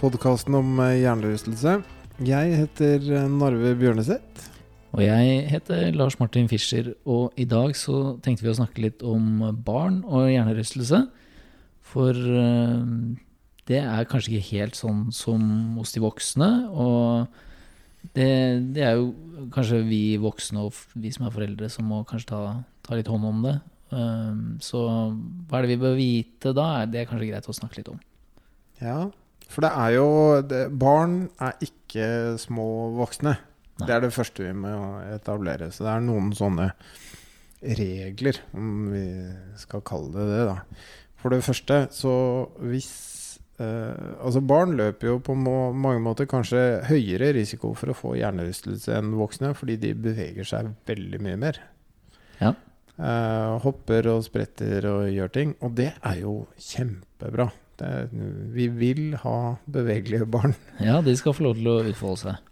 Podkasten om eh, hjernerystelse. Jeg heter eh, Narve Bjørneseth. Og jeg heter Lars Martin Fischer, og i dag så tenkte vi å snakke litt om barn og hjernerystelse. For eh, det er kanskje ikke helt sånn som hos de voksne. Og det, det er jo kanskje vi voksne og vi som er foreldre som må kanskje ta, ta litt hånd om det. Så hva er det vi bør vite da? Det er kanskje greit å snakke litt om. Ja, for det er jo det, Barn er ikke små voksne. Nei. Det er det første vi må etablere. Så det er noen sånne regler, om vi skal kalle det det, da. For det første, så hvis eh, Altså, barn løper jo på må, mange måter kanskje høyere risiko for å få hjernerystelse enn voksne, fordi de beveger seg veldig mye mer. Ja. Eh, hopper og spretter og gjør ting. Og det er jo kjempebra. Er, vi vil ha bevegelige barn. Ja, de skal få lov til å utfolde seg.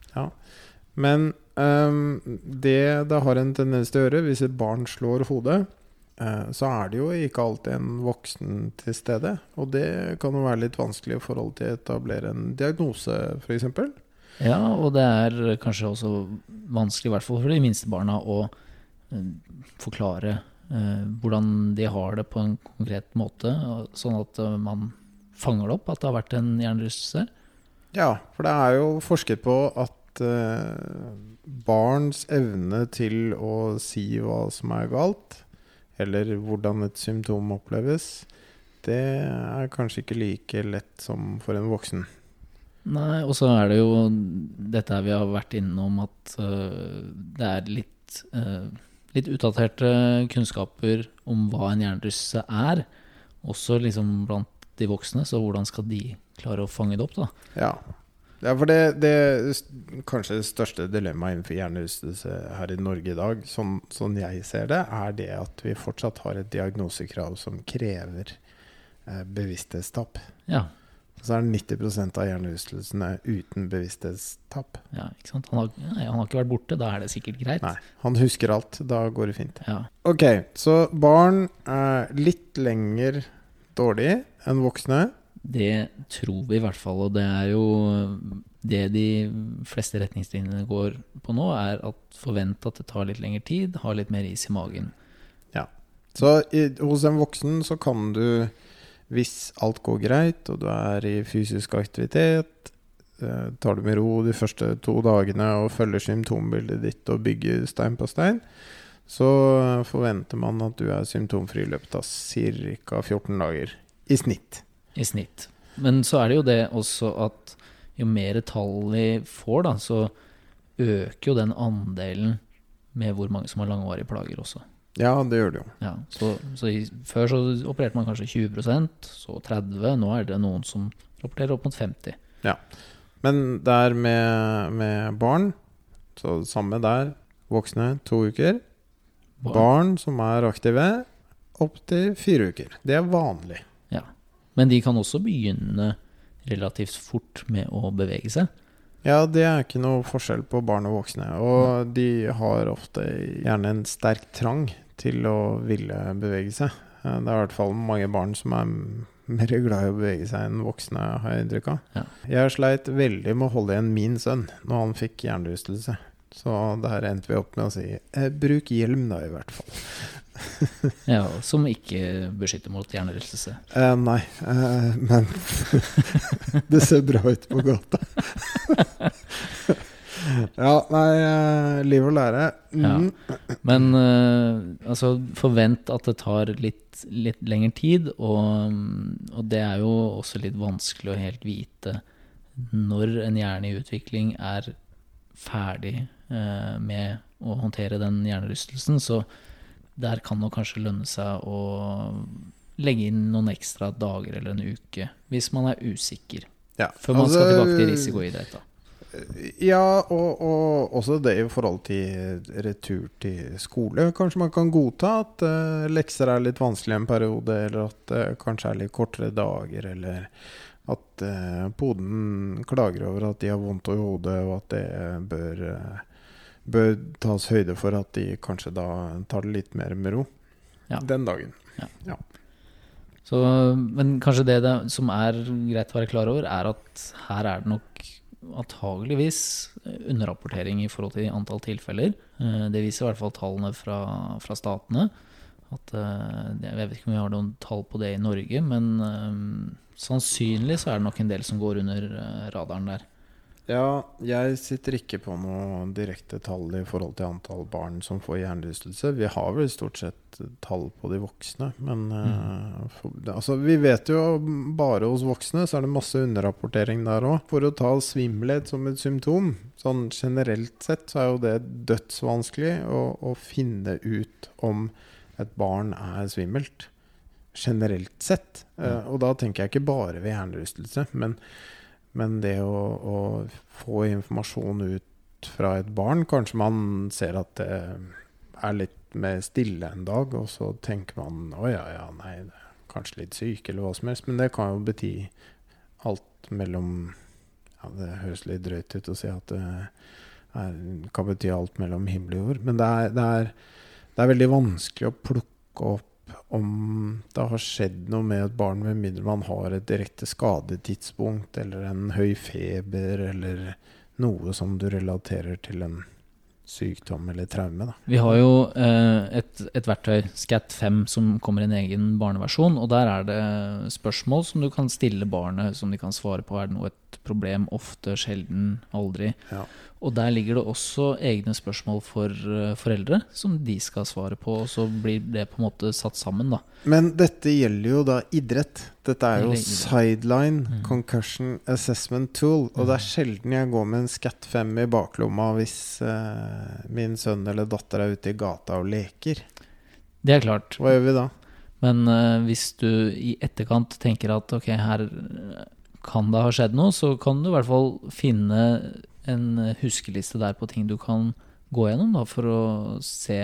Men um, det det har en tendens til å gjøre, hvis et barn slår hodet, uh, så er det jo ikke alltid en voksen til stede. Og det kan jo være litt vanskelig i forhold til å etablere en diagnose, f.eks. Ja, og det er kanskje også vanskelig, i hvert fall for de minste barna, å uh, forklare eh, hvordan de har det på en konkret måte, sånn at man fanger det opp at det har vært en hjernerystelse. Ja, for det er jo forsket på at eh, barns evne til å si hva som er galt, eller hvordan et symptom oppleves, det er kanskje ikke like lett som for en voksen. Nei, og så er det jo dette vi har vært innom, at uh, det er litt, uh, litt utdaterte kunnskaper om hva en hjernerystelse er, også liksom blant de voksne, så hvordan skal de klare å fange det opp, da? Ja. ja for det, det kanskje det største dilemmaet innenfor hjernerystelse her i Norge i dag, sånn, sånn jeg ser det, er det at vi fortsatt har et diagnosekrav som krever eh, bevissthetstap. Ja, Så er 90% av hjernerystelsene uten bevissthetstap. ja ikke sant? Han har, ja, han har ikke vært borte, da er det sikkert greit. Nei, han husker alt. Da går det fint. Ja, Ok, så barn er litt lenger dårlig enn voksne. det tror vi i hvert fall, og det er jo det de fleste retningslinjene går på nå, er at forvent at det tar litt lengre tid, ha litt mer is i magen. Ja. Så i, hos en voksen så kan du, hvis alt går greit, og du er i fysisk aktivitet, eh, tar du med ro de første to dagene og følger symptombildet ditt og bygger stein på stein, så forventer man at du er symptomfri i løpet av ca. 14 dager. I snitt. i snitt. Men så er det jo det også at jo mer tall vi får, da, så øker jo den andelen med hvor mange som har langvarige plager også. Ja, det gjør det jo. Ja, så, så i, Før så opererte man kanskje 20% så 30 Nå er det noen som rapporterer opp mot 50 Ja. Men der med, med barn, så samme der. Voksne to uker. Barn. Som er aktive, opptil fire uker. Det er vanlig. Ja. Men de kan også begynne relativt fort med å bevege seg. Ja, det er ikke noe forskjell på barn og voksne. Og de har ofte gjerne en sterk trang til å ville bevege seg. Det er i hvert fall mange barn som er mer glad i å bevege seg enn voksne, har jeg inntrykk av. Ja. Jeg sleit veldig med å holde igjen min sønn når han fikk hjernerystelse. Så der endte vi opp med å si eh, bruk hjelm, da, i hvert fall. Ja, Som ikke beskytter mot hjernerystelse. Eh, nei, eh, men det ser bra ut på gata. ja, nei, eh, liv og lære. Mm. Men eh, altså, forvent at det tar litt, litt lengre tid, og, og det er jo også litt vanskelig å helt vite når en hjerne i utvikling er ferdig eh, med å håndtere den hjernerystelsen. Så der kan det kanskje lønne seg å legge inn noen ekstra dager eller en uke hvis man er usikker. Ja, Før man skal altså, tilbake til risikoidrett. Ja, og, og også det i forhold til retur til skole. Kanskje man kan godta at uh, lekser er litt vanskelig en periode, eller at det kanskje er litt kortere dager, eller at eh, poden klager over at de har vondt i hodet, og at det bør, eh, bør tas høyde for at de kanskje da tar det litt mer med ro Ja. den dagen. Så, men kanskje det, det som er greit å være klar over, er at her er det nok antageligvis underrapportering i forhold til antall tilfeller. Eh, Det viser i hvert fall tallene fra, fra statene. At, eh, jeg vet ikke om vi har noen tall på det i Norge, men eh, sannsynlig så er det nok en del som går under eh, radaren der. Ja, jeg sitter ikke på noe direkte tall i forhold til antall barn som får hjernerystelse. Vi har vel stort sett tall på de voksne, men eh, for, altså, vi vet jo bare hos voksne så er det masse underrapportering der òg. For å ta svimmelhet som et symptom, sånn generelt sett så er jo det dødsvanskelig å, å finne ut om et barn er svimmelt. Generelt sett. Eh, og da tenker jeg ikke bare ved hjernerystelse, men men det å, å få informasjon ut fra et barn Kanskje man ser at det er litt mer stille en dag, og så tenker man å ja, ja, nei, kanskje litt syk, eller hva som helst. Men det kan jo bety alt mellom Ja, det høres litt drøyt ut å si at det er, kan bety alt mellom himmel og jord. Men det er, det er, det er veldig vanskelig å plukke opp om det har skjedd noe med et barn, med mindre man har et direkte skadetidspunkt eller en høy feber eller noe som du relaterer til en sykdom eller traume. Da. Vi har jo eh, et, et verktøy, SCAT5, som kommer i en egen barneversjon. Og der er det spørsmål som du kan stille barnet, som de kan svare på. Er det noe et problem? Ofte, sjelden, aldri. Ja. Og der ligger det også egne spørsmål for eh, foreldre, som de skal svare på. Og så blir det på en måte satt sammen, da. Men dette gjelder jo da idrett. Dette er jo sideline Mm. concussion assessment tool. Og det er Mm. sjelden jeg går med en Scat 5 i baklomma hvis eh, min sønn eller datter er ute i gata og leker. Det er klart. Hva gjør vi da? Men uh, hvis du i etterkant tenker at ok, her kan det ha skjedd noe, så kan du i hvert fall finne en huskeliste der på ting du kan gå gjennom da, for å se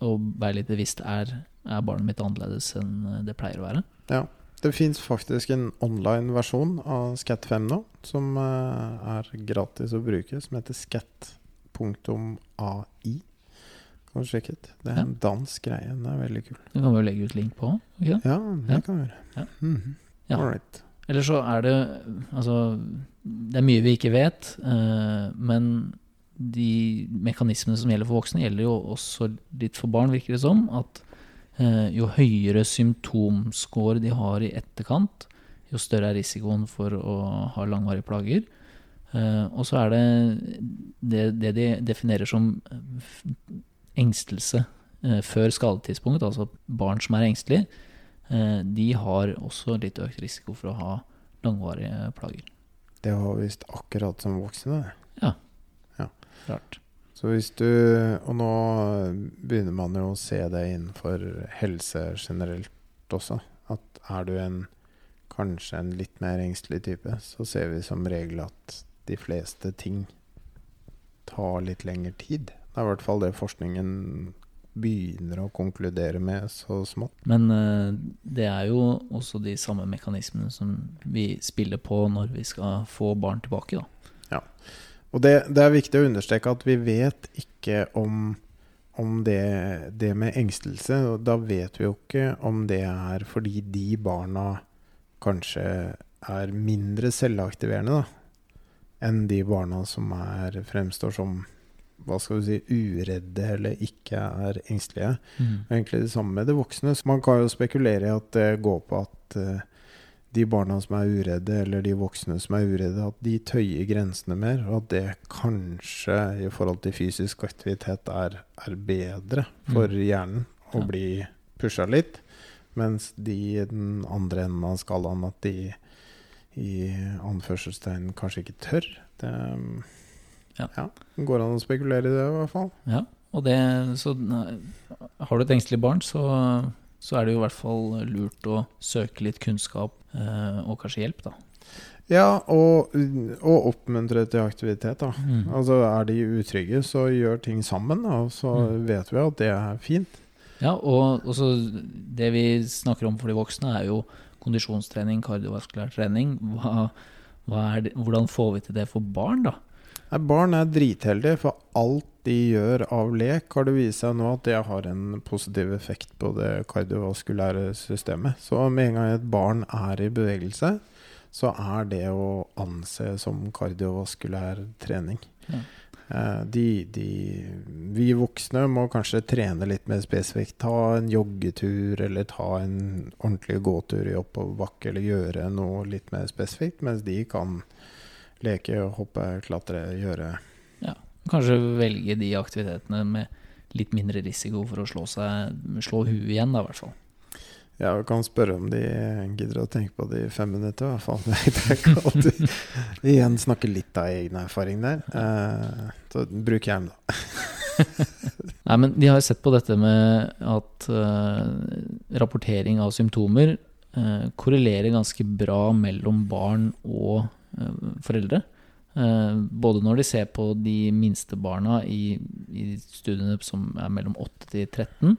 og være litt bevisst er, er barnet mitt annerledes enn det pleier å være. Ja. Det fins faktisk en online versjon av Scat 5 nå, som eh, er gratis å bruke, som heter scat.ai. Kan du sjekke ut. Det er Ja. en dansk greie. Den er veldig kul. Du kan vi jo legge ut link på. Okay? Ja, det Ja. kan vi gjøre. Ja. Mhm. Ja. All right. Eller så er det Altså, det er mye vi ikke vet, eh, men de mekanismene som gjelder for voksne, gjelder jo også litt for barn, virker det som. At eh, jo høyere symptomscore de har i etterkant, jo større er risikoen for å ha langvarige plager. Eh, og så er det, det det de definerer som engstelse før skadetidspunkt, altså barn som er engstelige, de har også litt økt risiko for å ha langvarige plager. Det var visst akkurat som voksne, Ja, Rart. Så hvis du Og nå begynner man jo å se det innenfor helse generelt også. At er du en kanskje en litt mer engstelig type, så ser vi som regel at de fleste ting tar litt lengre tid. Det er i hvert fall det forskningen begynner å konkludere med så smått. Men eh, det er jo også de samme mekanismene som vi spiller på når vi skal få barn tilbake, da. Og det, det er viktig å understreke at vi vet ikke om, om det, det med engstelse. Og da vet vi jo ikke om det er fordi de barna kanskje er mindre selvaktiverende da, enn de barna som er, fremstår som hva skal vi si, uredde eller ikke er engstelige. Og egentlig det samme med de voksne. Så man kan jo spekulere i at det går på at eh, de barna som er uredde, eller de voksne som er uredde, at de tøyer grensene mer. Og at det kanskje i forhold til fysisk aktivitet er, er bedre for Mm. hjernen å Ja. bli pusha litt. Mens de i den andre enden av skalaen, at de i anførselstegn kanskje ikke tør. Det Ja. ja. Går an å spekulere i det, i hvert fall. Ja, og det, så har du et engstelig barn, så, så er det jo i hvert fall lurt å søke litt kunnskap eh, og kanskje hjelp, da. Ja, og, og oppmuntre til aktivitet, da. Mm. Altså er de utrygge, så gjør ting sammen, da, og så Mm. vet vi at det er fint. Ja, og også det vi snakker om for de voksne, er jo kondisjonstrening, kardiovaskulær trening. Hva, hva det, hvordan får vi til det for barn, da? Nei, barn er dritheldige, for alt de gjør av lek, har det vist seg nå at det har en positiv effekt på det kardiovaskulære systemet. Så med en gang et barn er i bevegelse, så er det å anse som kardiovaskulær trening. Ja. Eh, De, de, vi voksne må kanskje trene litt mer spesifikt. Ta en joggetur, eller ta en ordentlig gåtur i oppoverbakke, eller gjøre noe litt mer spesifikt, mens de kan leke, hoppe, klatre, gjøre Ja, Kanskje velge de aktivitetene med litt mindre risiko for å slå, seg, slå huet igjen, da, i hvert fall. Ja, vi kan spørre om de gidder å tenke på det i fem minutter, i hvert fall. Det ikke alltid Igjen snakke litt av egen erfaring der. Eh, så bruk hjelm, da. Nei, men de har jo sett på dette med at eh, rapportering av symptomer eh, korrelerer ganske bra mellom barn og foreldre. Eh, både når de ser på de minste barna i, i studiene som er mellom 8 til 13,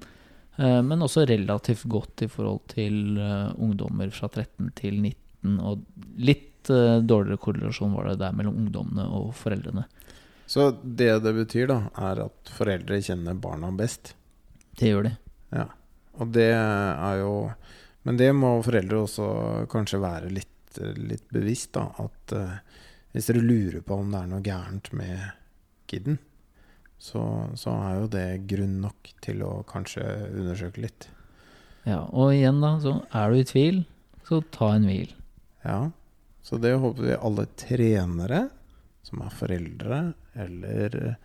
eh, men også relativt godt i forhold til eh, ungdommer fra 13 til 19. Og litt eh, dårligere korrelasjon var det der mellom ungdommene og foreldrene. Så det det betyr, da, er at foreldre kjenner barna best. Det gjør de. Ja. Og det er jo Men det må foreldre også kanskje være litt, litt bevisst, da. At uh, hvis dere lurer på om det er noe gærent med kiden, så, så er jo det grunn nok til å kanskje undersøke litt. Ja, og igjen da, så er du i tvil, så ta en hvil. Ja. Så det håper vi alle trenere, som er foreldre, eller eh,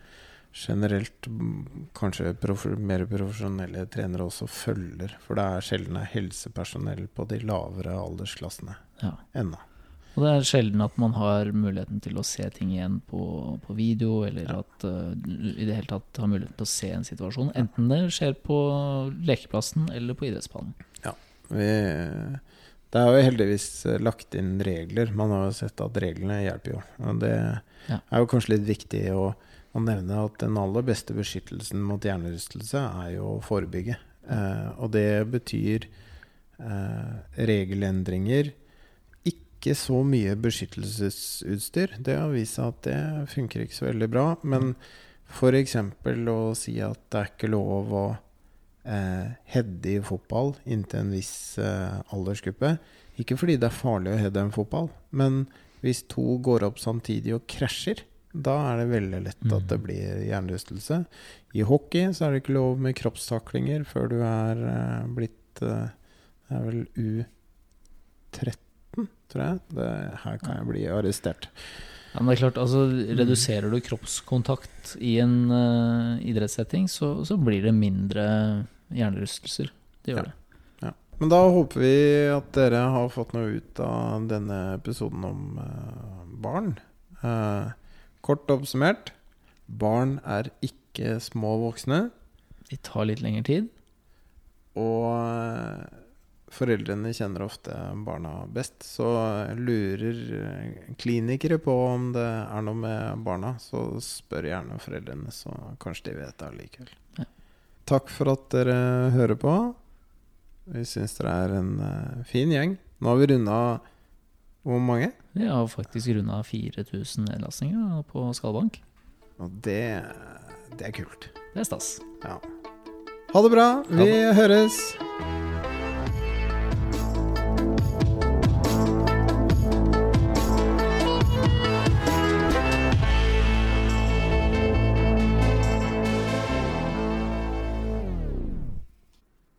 generelt kanskje prof mer profesjonelle trenere også følger. For det er sjelden er helsepersonell på de lavere aldersklassene Ja. ennå. Og det er sjelden at man har muligheten til å se ting igjen på, på video, eller Ja. at uh, i det hele tatt har muligheten til å se en situasjon. Enten det skjer på lekeplassen eller på idrettsbanen. Vi, det er jo heldigvis eh, lagt inn regler. Man har jo sett at reglene hjelper jo. Og det Ja. er jo kanskje litt viktig å, å nevne at den aller beste beskyttelsen mot hjernerystelse er jo å forebygge. Uh, og det betyr uh, regelendringer. Ikke så mye beskyttelsesutstyr. Det har vist seg at det funker ikke så veldig bra. Men f.eks. å si at det er ikke lov å eh, heade i fotball inntil en viss eh, aldersgruppe. Ikke fordi det er farlig å heade en fotball, men hvis to går opp samtidig og krasjer, da er det veldig lett at det Mm. blir hjernerystelse. I hockey så er det ikke lov med kroppstaklinger før du er eh, blitt eh, Det er vel U13, tror jeg. Det, her kan jeg bli arrestert. Ja, men det er klart, altså Reduserer du kroppskontakt i en uh, idrettssetting, så, så blir det mindre hjernerystelser. Det gjør Ja. det. Men da håper vi at dere har fått noe ut av denne episoden om uh, barn. Uh, kort oppsummert barn er ikke små voksne. De tar litt lengre tid. Og foreldrene kjenner ofte barna best. Så lurer eh, klinikere på om det er noe med barna, så spør gjerne foreldrene, så kanskje de vet det allikevel. Ja. Takk for at dere hører på. Vi syns dere er en eh, fin gjeng. Nå har vi runda hvor mange? Vi har faktisk runda 4000 nedlastninger på Skallbank. Og det, det er kult. Det er stas. Ja. Ha det bra. Vi høres.